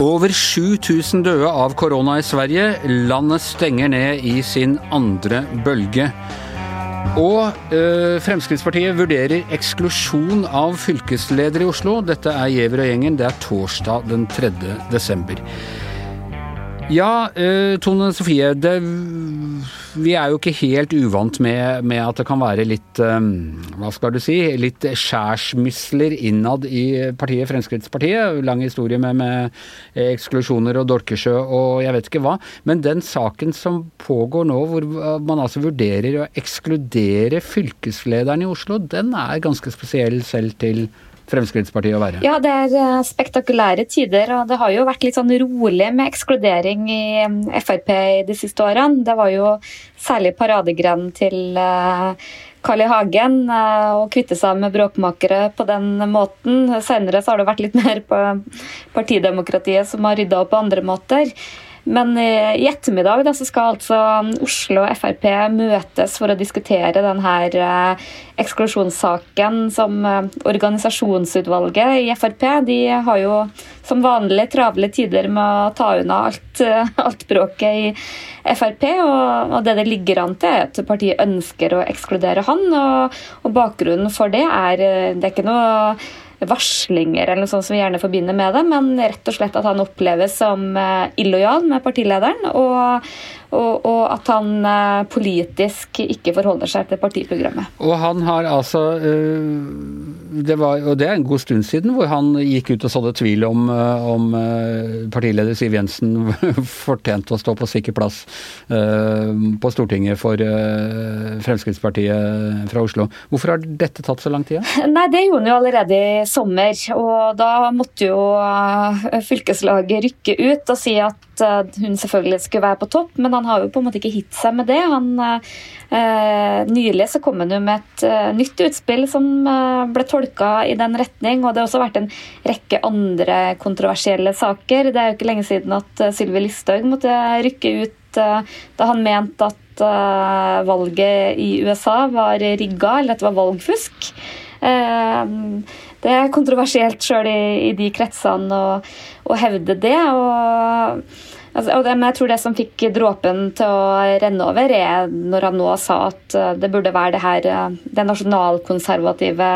Over 7000 døde av korona i Sverige. Landet stenger ned i sin andre bølge. Og øh, Fremskrittspartiet vurderer eksklusjon av fylkesledere i Oslo. Dette er Giæver og gjengen. Det er torsdag den 3. desember. Ja, øh, Tone Sofie. Det, vi er jo ikke helt uvant med, med at det kan være litt um, Hva skal du si? Litt skjærsmysler innad i partiet Fremskrittspartiet. Lang historie med, med eksklusjoner og Dorkesjø og jeg vet ikke hva. Men den saken som pågår nå, hvor man altså vurderer å ekskludere fylkeslederen i Oslo, den er ganske spesiell selv til Fremskrittspartiet å være? Ja, det er spektakulære tider. Og det har jo vært litt sånn rolig med ekskludering i Frp de siste årene. Det var jo særlig paradegrenen til Carl I. Hagen å kvitte seg med bråkmakere på den måten. Senere så har det vært litt mer på partidemokratiet som har rydda opp på andre måter. Men i ettermiddag da, skal altså Oslo og Frp møtes for å diskutere denne eksklusjonssaken som organisasjonsutvalget i Frp de har jo som vanlig travle tider med å ta unna alt, alt bråket i Frp. Og, og, det det ligger an til, er at partiet ønsker å ekskludere han. Og, og bakgrunnen for det er Det er ikke noe varslinger eller noe sånt som vi gjerne forbinder med det, men rett og slett at han oppleves som illojal med partilederen, og, og, og, at han politisk ikke forholder seg til partiprogrammet. Og han har altså det var, Og det er en god stund siden hvor han gikk ut og sådde tvil om, om partileder Siv Jensen fortjente å stå på sikker plass på Stortinget for Fremskrittspartiet fra Oslo. Hvorfor har dette tatt så lang tid? Nei, Det gjorde han jo allerede i sommer. og Da måtte jo fylkeslaget rykke ut og si at hun selvfølgelig skulle være på topp, men han har jo på en måte ikke hitt seg med det. Han, eh, nylig så kom han jo med et eh, nytt utspill som eh, ble tolka i den retning, og det har også vært en rekke andre kontroversielle saker. Det er jo ikke lenge siden at Sylvi Listhaug måtte rykke ut da han mente at valget i USA var rigga, eller at det var valgfusk. Det er kontroversielt sjøl i, i, de kretsene å, hevde det. og Altså, men jeg tror det som fikk dråpen til å renne over, er når han nå sa at det burde være det her det nasjonalkonservative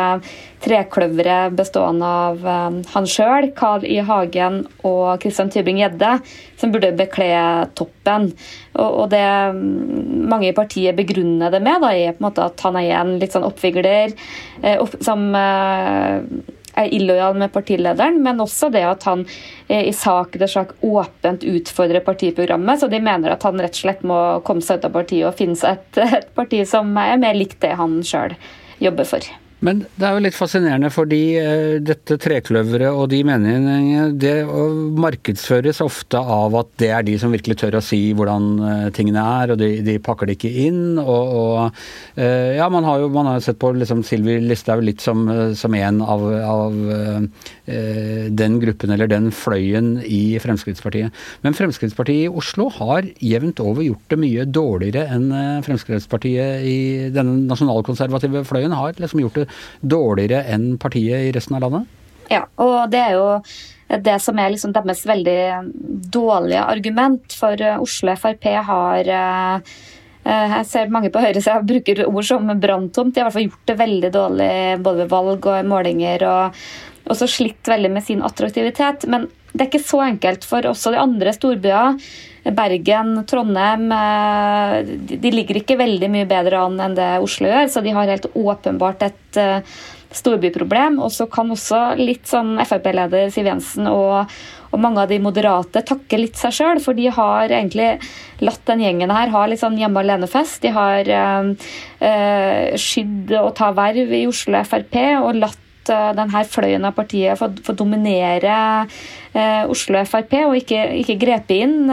trekløveret bestående av han sjøl, Carl I. Hagen og Christian Tybring-Gjedde, som burde bekle toppen. Og, det mange i partiet begrunner det med, da, er på en måte at han er en litt sånn oppvigler opp, som er illojal med partilederen, men også det at han i sak etter sak åpent utfordrer partiprogrammet. Så de mener at han rett og slett må komme seg ut av partiet og finne seg et, et parti som er mer likt det han sjøl jobber for. Men det er jo litt fascinerende, fordi dette trekløveret og de meningene det markedsføres ofte av at det er de som virkelig tør å si hvordan tingene er, og de, de pakker det ikke inn. Og, og ja, man har jo man har sett på liksom Sylvi Listhaug litt som, som en av, av den gruppen eller den fløyen i Fremskrittspartiet. Men Fremskrittspartiet i Oslo har jevnt over gjort det mye dårligere enn Fremskrittspartiet i den nasjonalkonservative fløyen har liksom gjort det dårligere enn partiet i resten av landet? Ja, og det er jo det som er liksom deres veldig dårlige argument. For Oslo Frp har jeg ser mange på høyresida bruker ord som branntomt. De har i hvert fall gjort det veldig dårlig både ved valg og målinger. Og også slitt veldig med sin attraktivitet. Men det er ikke så enkelt for også de andre storbyer. Bergen, Trondheim De ligger ikke veldig mye bedre an enn det Oslo gjør, så de har helt åpenbart et storbyproblem. Og så kan også litt sånn Frp-leder Siv Jensen og, og, mange av de moderate takke litt seg sjøl, for de har egentlig latt den gjengen her ha litt sånn hjemme alene-fest. De har øh, skydd å ta verv i Oslo Frp og latt denne fløyen av partiet få, få dominere eh, Oslo Frp, og ikke, ikke grepe inn.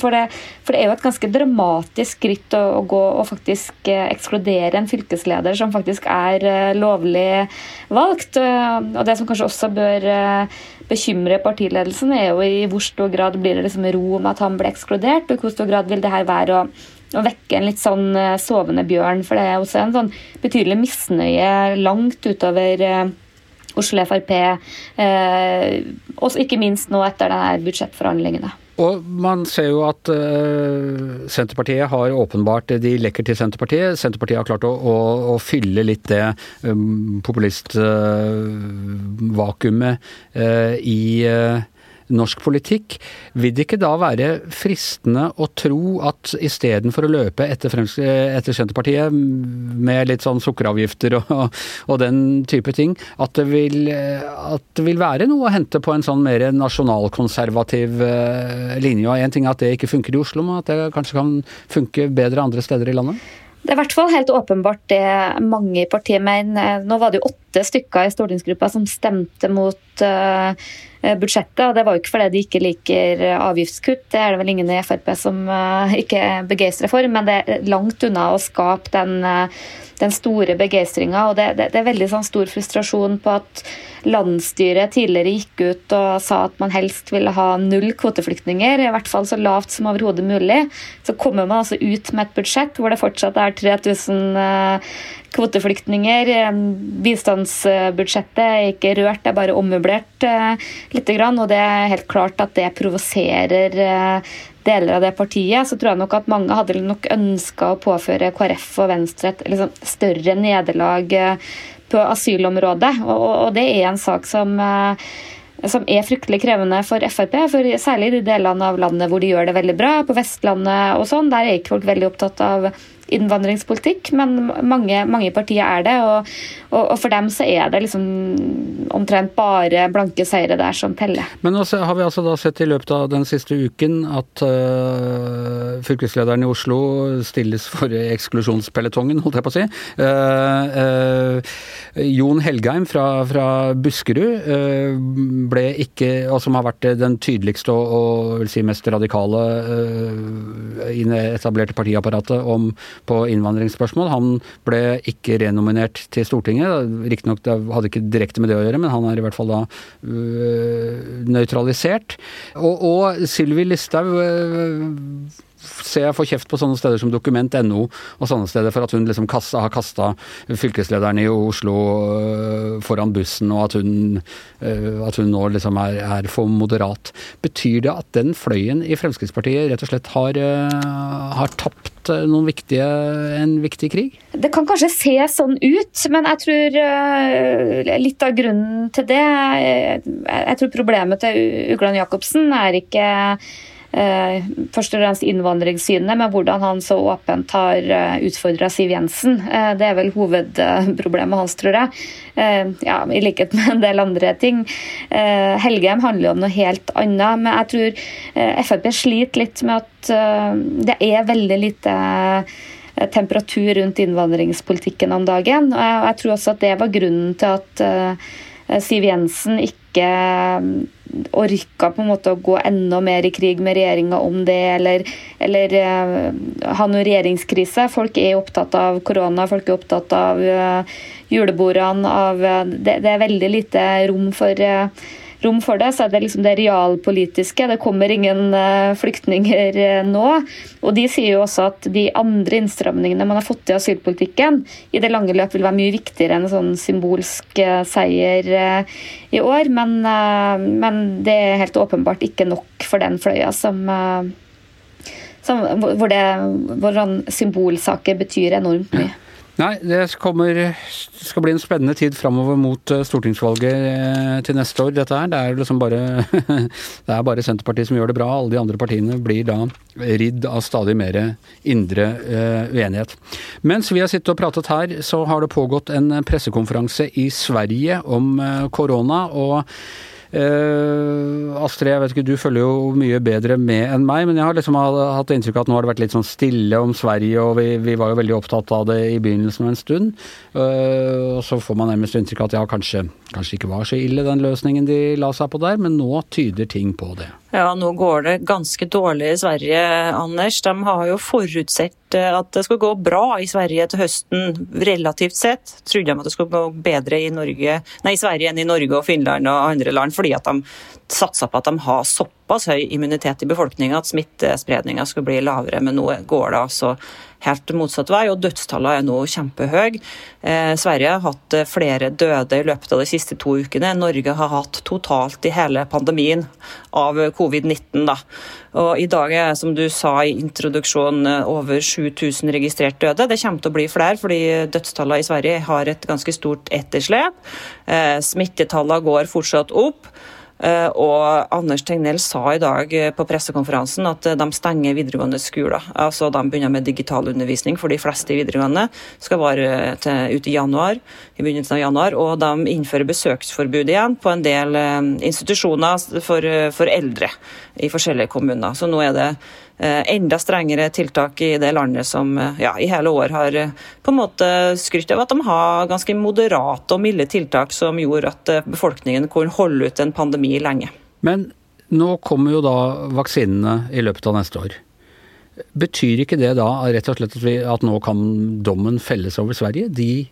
For det, for det, er jo et ganske dramatisk skritt å, å gå og faktisk ekskludere en fylkesleder som faktisk er lovlig valgt. Og det som kanskje også bør bekymre partiledelsen, er jo i hvor stor grad blir det liksom ro om at han ble ekskludert, og i hvor stor grad vil det her være å å vekke en litt sånn sovende bjørn. For det er også en sånn betydelig misnøye langt utover Oslo Frp, og ikke minst nå etter denne budsjettforhandlingene. Og man ser jo at uh, Senterpartiet har åpenbart De lekker til Senterpartiet. Senterpartiet har klart å, å, å fylle litt det um, populistvakuumet uh, uh, i norsk politikk. Vil det ikke da være fristende å tro at istedenfor å løpe etter, etter, Senterpartiet med litt sånn sukkeravgifter og, og, den type ting, at det, vil, at det vil være noe å hente på en sånn mer nasjonalkonservativ eh, linje? Og én ting er at det ikke funker i Oslo, men at det kanskje kan funke bedre andre steder i landet? Det er i hvert fall helt åpenbart det mange i partiet mener. Nå var det jo åtte stykker i stortingsgruppa som stemte mot uh, budsjettet. og Det var jo ikke fordi de ikke liker avgiftskutt, det er det vel ingen i Frp som uh, ikke er begeistra for, men det er langt unna å skape den den store begeistringa. Det, det, det, er veldig sånn stor frustrasjon på at landsstyret tidligere gikk ut og sa at man helst ville ha null kvoteflyktninger, i hvert fall så lavt som overhodet mulig. Så kommer man altså ut med et budsjett hvor det fortsatt er 3000 eh, kvoteflyktninger. Bistandsbudsjettet er ikke rørt, det er bare ommøblert eh, litt. Og det er helt klart at det provoserer eh, deler av det partiet, så tror jeg nok at mange hadde nok ønska å påføre KrF og Venstre et liksom, større nederlag eh, på asylområdet. Og, og, det er en sak som eh, som er fryktelig krevende for Frp. for Særlig i de delene av landet hvor de gjør det veldig bra, på Vestlandet og sånn. Der er ikke folk veldig opptatt av innvandringspolitikk, men mange, mange partier er det. Og, og, og, for dem så er det liksom omtrent bare blanke seire der som teller. Men også har vi altså da sett i løpet av den siste uken at uh, fylkeslederen i Oslo stilles for eksklusjonspeletongen, holdt jeg på å si. Uh, uh, Jon Helgheim fra, fra Buskerud ble ikke, og som har vært den tydeligste og, og vil si mest radikale i det etablerte partiapparatet om på innvandringsspørsmål. Han ble ikke renominert til Stortinget. Riktignok hadde ikke direkte med det å gjøre, men han er i hvert fall da nøytralisert. Og, og Sylvi Listhaug ser jeg får kjeft på sånne steder som Dokument.no og sånne steder for at hun liksom kasta, har kasta fylkeslederen i Oslo øh, foran bussen, og at hun, øh, at hun nå liksom er, er, for moderat. Betyr det at den fløyen i Fremskrittspartiet rett og slett har, øh, har tapt viktige, en viktig krig? Det kan kanskje se sånn ut, men jeg tror litt av grunnen til det Jeg tror problemet til Ugland Jacobsen er ikke Eh, først og fremst innvandringssynet, men hvordan han så åpent har eh, utfordra Siv Jensen. Eh, det er vel hovedproblemet hans, tror jeg. Ja, I likhet med en del andre ting. Helgheim handler jo om noe helt annet, men jeg tror Frp sliter litt med at det er veldig lite temperatur rundt innvandringspolitikken om dagen. Og jeg tror også at det var grunnen til at Siv Jensen ikke orka på en måte å gå enda mer i krig med regjeringa om det, eller, eller uh, ha noen regjeringskrise. Folk er opptatt av korona, folk er opptatt av uh, julebordene. Uh, det, det, er veldig lite rom for rom for det, så er det liksom det realpolitiske. Det kommer ingen uh, flyktninger uh, nå. Og de sier jo også at de andre innstramningene man har fått i asylpolitikken, i det lange løp vil være mye viktigere enn en sånn symbolsk uh, seier i år. Men, men, det er helt åpenbart ikke nok for den fløya som som, hvor, det, hvor symbolsaker betyr enormt mye. Nei, det kommer, skal bli en spennende tid framover mot eh, stortingsvalget eh, til neste år. Dette her. Det er liksom bare Det er bare Senterpartiet som gjør det bra. Alle de andre partiene blir da ridd av stadig mer indre uh, uenighet. Mens vi har sittet og pratet her, så har det pågått en pressekonferanse i Sverige om korona. og Astrid, jeg vet ikke, du følger jo mye bedre med enn meg, men jeg har liksom hatt inntrykk av at nå har det vært litt sånn stille om Sverige, og vi, vi var jo veldig opptatt av det i begynnelsen av en stund. Uh, og så får man nærmest inntrykk av at ja, kanskje, kanskje ikke var så ille den løsningen de la seg på der, men nå tyder ting på det. Ja, nå går det ganske dårlig i Sverige, Anders. De har jo forutsett eh, at det skal gå bra i Sverige til høsten, relativt sett. Trodde de at det skulle gå bedre i, Norge, nei, i Sverige enn i Norge og Finland og andre land, fordi at de satsa på at de har såpass høy immunitet i befolkninga at smittespredninga skulle bli lavere, men nå går det altså helt motsatt vei, og dødstallene er nå kjempehøye. Eh, Sverige har hatt flere døde i løpet av de siste to ukene. Norge har hatt totalt i hele pandemien av covid-19. Og I dag er som du sa i introduksjonen, over 7000 registrert døde. Det kommer til å bli flere, fordi dødstallene i Sverige har et ganske stort etterslep. Eh, smittetallene går fortsatt opp. Eh, og Anders Tegnell sa i dag eh, på pressekonferansen at eh, de stenger videregående skoler. Altså De begynner med digitalundervisning for de fleste i videregående. Skal vare til ut i januar, i begynnelsen av januar. Og de innfører besøksforbud igjen på en del institusjoner for, for eldre i forskjellige kommuner. Så nå er det enda strengere tiltak i det landet som eh, ja, i hele år har eh, på en måte skrytt av at de har ganske moderate og milde tiltak som gjorde at befolkningen kunne holde ut en pandemi lenge. Men nå kommer jo da vaksinene i løpet av neste år. Betyr ikke det da rett og slett at, vi, at nå kan dommen felles over Sverige? De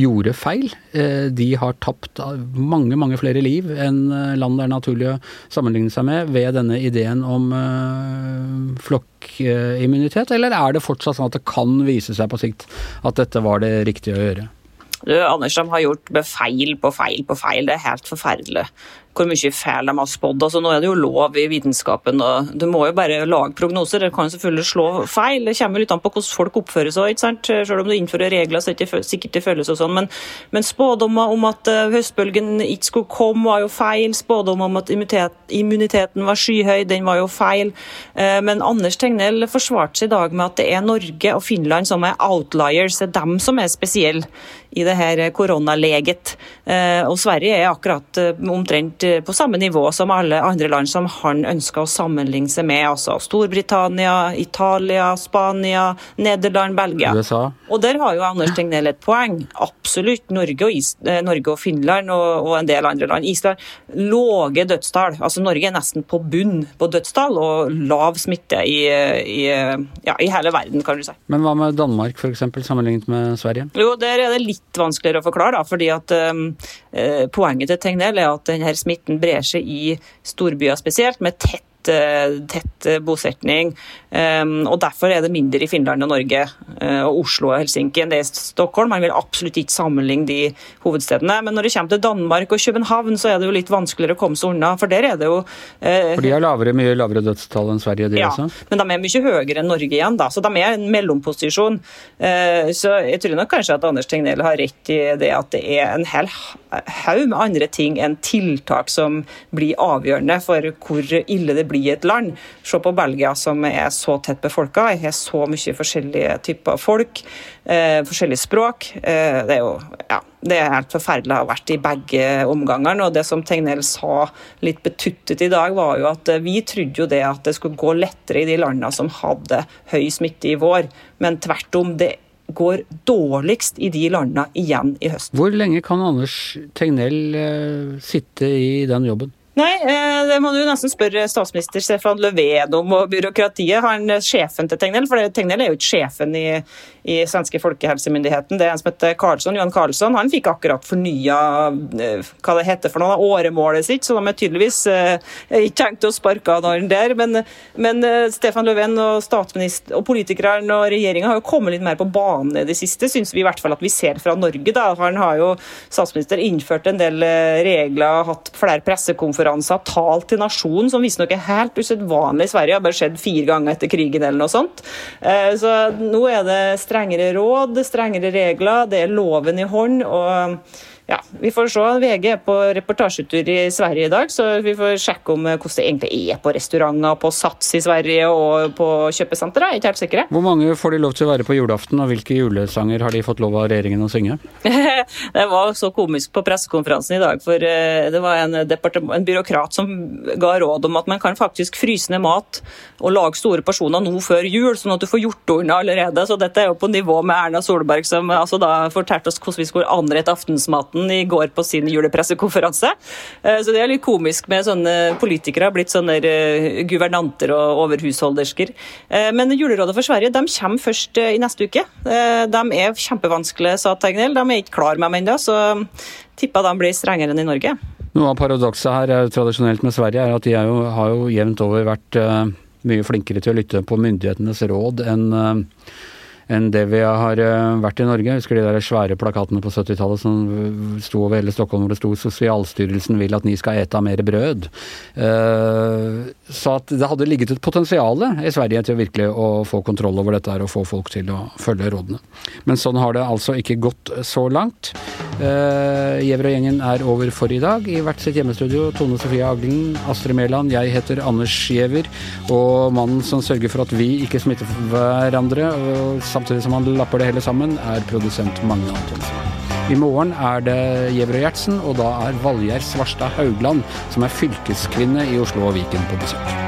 gjorde feil. Eh, de har tapt mange, mange flere liv enn eh, land det er naturlig å sammenligne seg med ved denne ideen om eh, flokkimmunitet, eller er det fortsatt sånn at det kan vise seg på sikt at dette var det riktige å gjøre? Du, Anders, har gjort feil på feil på feil. Det er helt forferdelig hvor mye feil de har spådd. Altså, nå er det jo lov i vitenskapen, og du må jo bare lage prognoser. Det kan selvfølgelig slå feil. Det kommer litt an på hvordan folk oppfører seg. ikke sant? Selv om du innfører regler, så er det ikke sikkert det føles og sånn. Men, men spådommer om at uh, høstbølgen ikke skulle komme, var jo feil. Spådommer om at immuniteten var skyhøy, den var jo feil. Uh, men Anders Tegnell forsvarte seg i dag med at det er Norge og Finland som er outliers. Det er dem som er spesielle i det her koronaleget. Uh, og Sverige er akkurat omtrent Eh, på samme nivå som alle andre land som han ønsker å sammenligne seg med. altså Storbritannia, Italia, Spania, Nederland, Belgia. USA. Og der har jo Anders Tegnell et poeng. Absolutt. Norge og, Is eh, Norge og Finland og, og, en del andre land. Island. Låge dødstall. Altså Norge er nesten på bunn på dødstall og lav smitte i, i, ja, i hele verden, kan du si. Men hva med Danmark f.eks., sammenlignet med Sverige? Jo, Der er det litt vanskeligere å forklare, da, fordi at um, poenget til Tegnell er at denne smitten smitten brer seg i storbyer spesielt, med tett Eh, tett eh, bosetning. Ehm, og Derfor er det mindre i Finland og Norge eh, og Oslo og Helsinki enn det er Stockholm. Man vil absolutt ikke sammenligne de hovedstedene. Men når det kommer til Danmark og København, så er det jo litt vanskeligere å komme seg unna. For der er det jo For de har lavere, mye lavere dødstall enn Sverige, de ja, også? Men de er mye høyere enn Norge igjen, da. Så de er en mellomposisjon. Så jeg tror nok kanskje at Anders Tegnell har rett i det at det er en hel haug med andre ting enn tiltak som blir avgjørende for hvor ille det blir i et land. Se på Belgia, som er så tett befolka, har så mye forskjellige typer folk, eh, forskjellige språk. Eh, det er jo ja, det er helt forferdelig å ha vært i begge omgangene. og Det som Tegnell sa litt betuttet i dag, var jo at eh, vi trodde jo det at det skulle gå lettere i de landene som hadde høy smitte i vår, men tvert om. det går dårligst i de landene igjen i høst. Hvor lenge kan Anders Tegnell eh, sitte i den jobben? Nei, eh, det må du nesten spørre statsminister Stefan Löfven om og byråkratiet. Han sjefen til Tegnell, for Tegnell er jo ikke sjefen i, i svenske folkehelsemyndigheten. Det er en som heter Karlsson, Johan Karlsson. Han fikk akkurat fornya eh, hva det heter for noe, åremålet sitt, så de er tydeligvis eh, ikke tenkt å sparke av noen der. Men, men Stefan Löfven og statsminister og politikerne og regjeringa har jo kommet litt mer på banen i det siste, syns vi i hvert fall at vi ser fra Norge. da. Han har jo, statsminister, innført en del regler, hatt flere pressekonferanser talt til nasjonen, som visstnok er helt usedvanlig i Sverige. Har bare skjedd fire ganger etter krigen eller noe sånt. Eh, så nå er det strengere råd, strengere regler, det er loven i hånd. og ja, Vi får se. VG er på reportasjetur i Sverige i dag, så vi får sjekke om eh, hvordan det egentlig er på restauranter, på Sats i Sverige og på kjøpesentre. Jeg er ikke helt sikre. Hvor mange får de lov til å være på julaften, og hvilke julesanger har de fått lov av regjeringen å synge? det var så komisk på pressekonferansen i dag, for eh, det var en, en, byråkrat som ga råd om at man kan faktisk fryse ned mat og lage store porsjoner nå før jul, sånn at du får gjort ordene allerede. Så dette er jo på nivå med Erna Solberg, som altså da fortalte oss hvordan vi skulle anrette aftensmaten Aftenposten i går på sin julepressekonferanse. Eh, så det er litt komisk med sånne politikere, blitt sånne eh, guvernanter og overhusholdersker. Eh, men Julerådet for Sverige de kommer først i neste uke. De er kjempevanskelige, sa Tegnell. De er ikke klar med dem ennå, så tipper de blir strengere enn i Norge. Noe av paradokset her er tradisjonelt med Sverige er at de er jo, har jo jevnt over vært mye flinkere til å lytte på myndighetenes råd enn enn det vi har eh, vært i Norge. Jeg husker de der svære plakatene på 70-tallet som sto over hele Stockholm hvor det sto 'Sosialstyrelsen vil at ni skal ete mer brød'. Eh, så at det hadde ligget et potensial i Sverige til virkelig å få kontroll over dette og få folk til å følge rådene. Men sånn har det altså ikke gått så langt. Uh, og gjengen er over for i dag. I hvert sitt hjemmestudio Tone Sofie Aglen, Astrid Mæland, jeg heter Anders Gjever. Og mannen som sørger for at vi ikke smitter hverandre, og samtidig som han lapper det hele sammen, er produsent Magne Antonsen. I morgen er det Gjever og Gjertsen, og da er Valgjerd Svarstad Haugland, som er fylkeskvinne i Oslo og Viken, på besøk.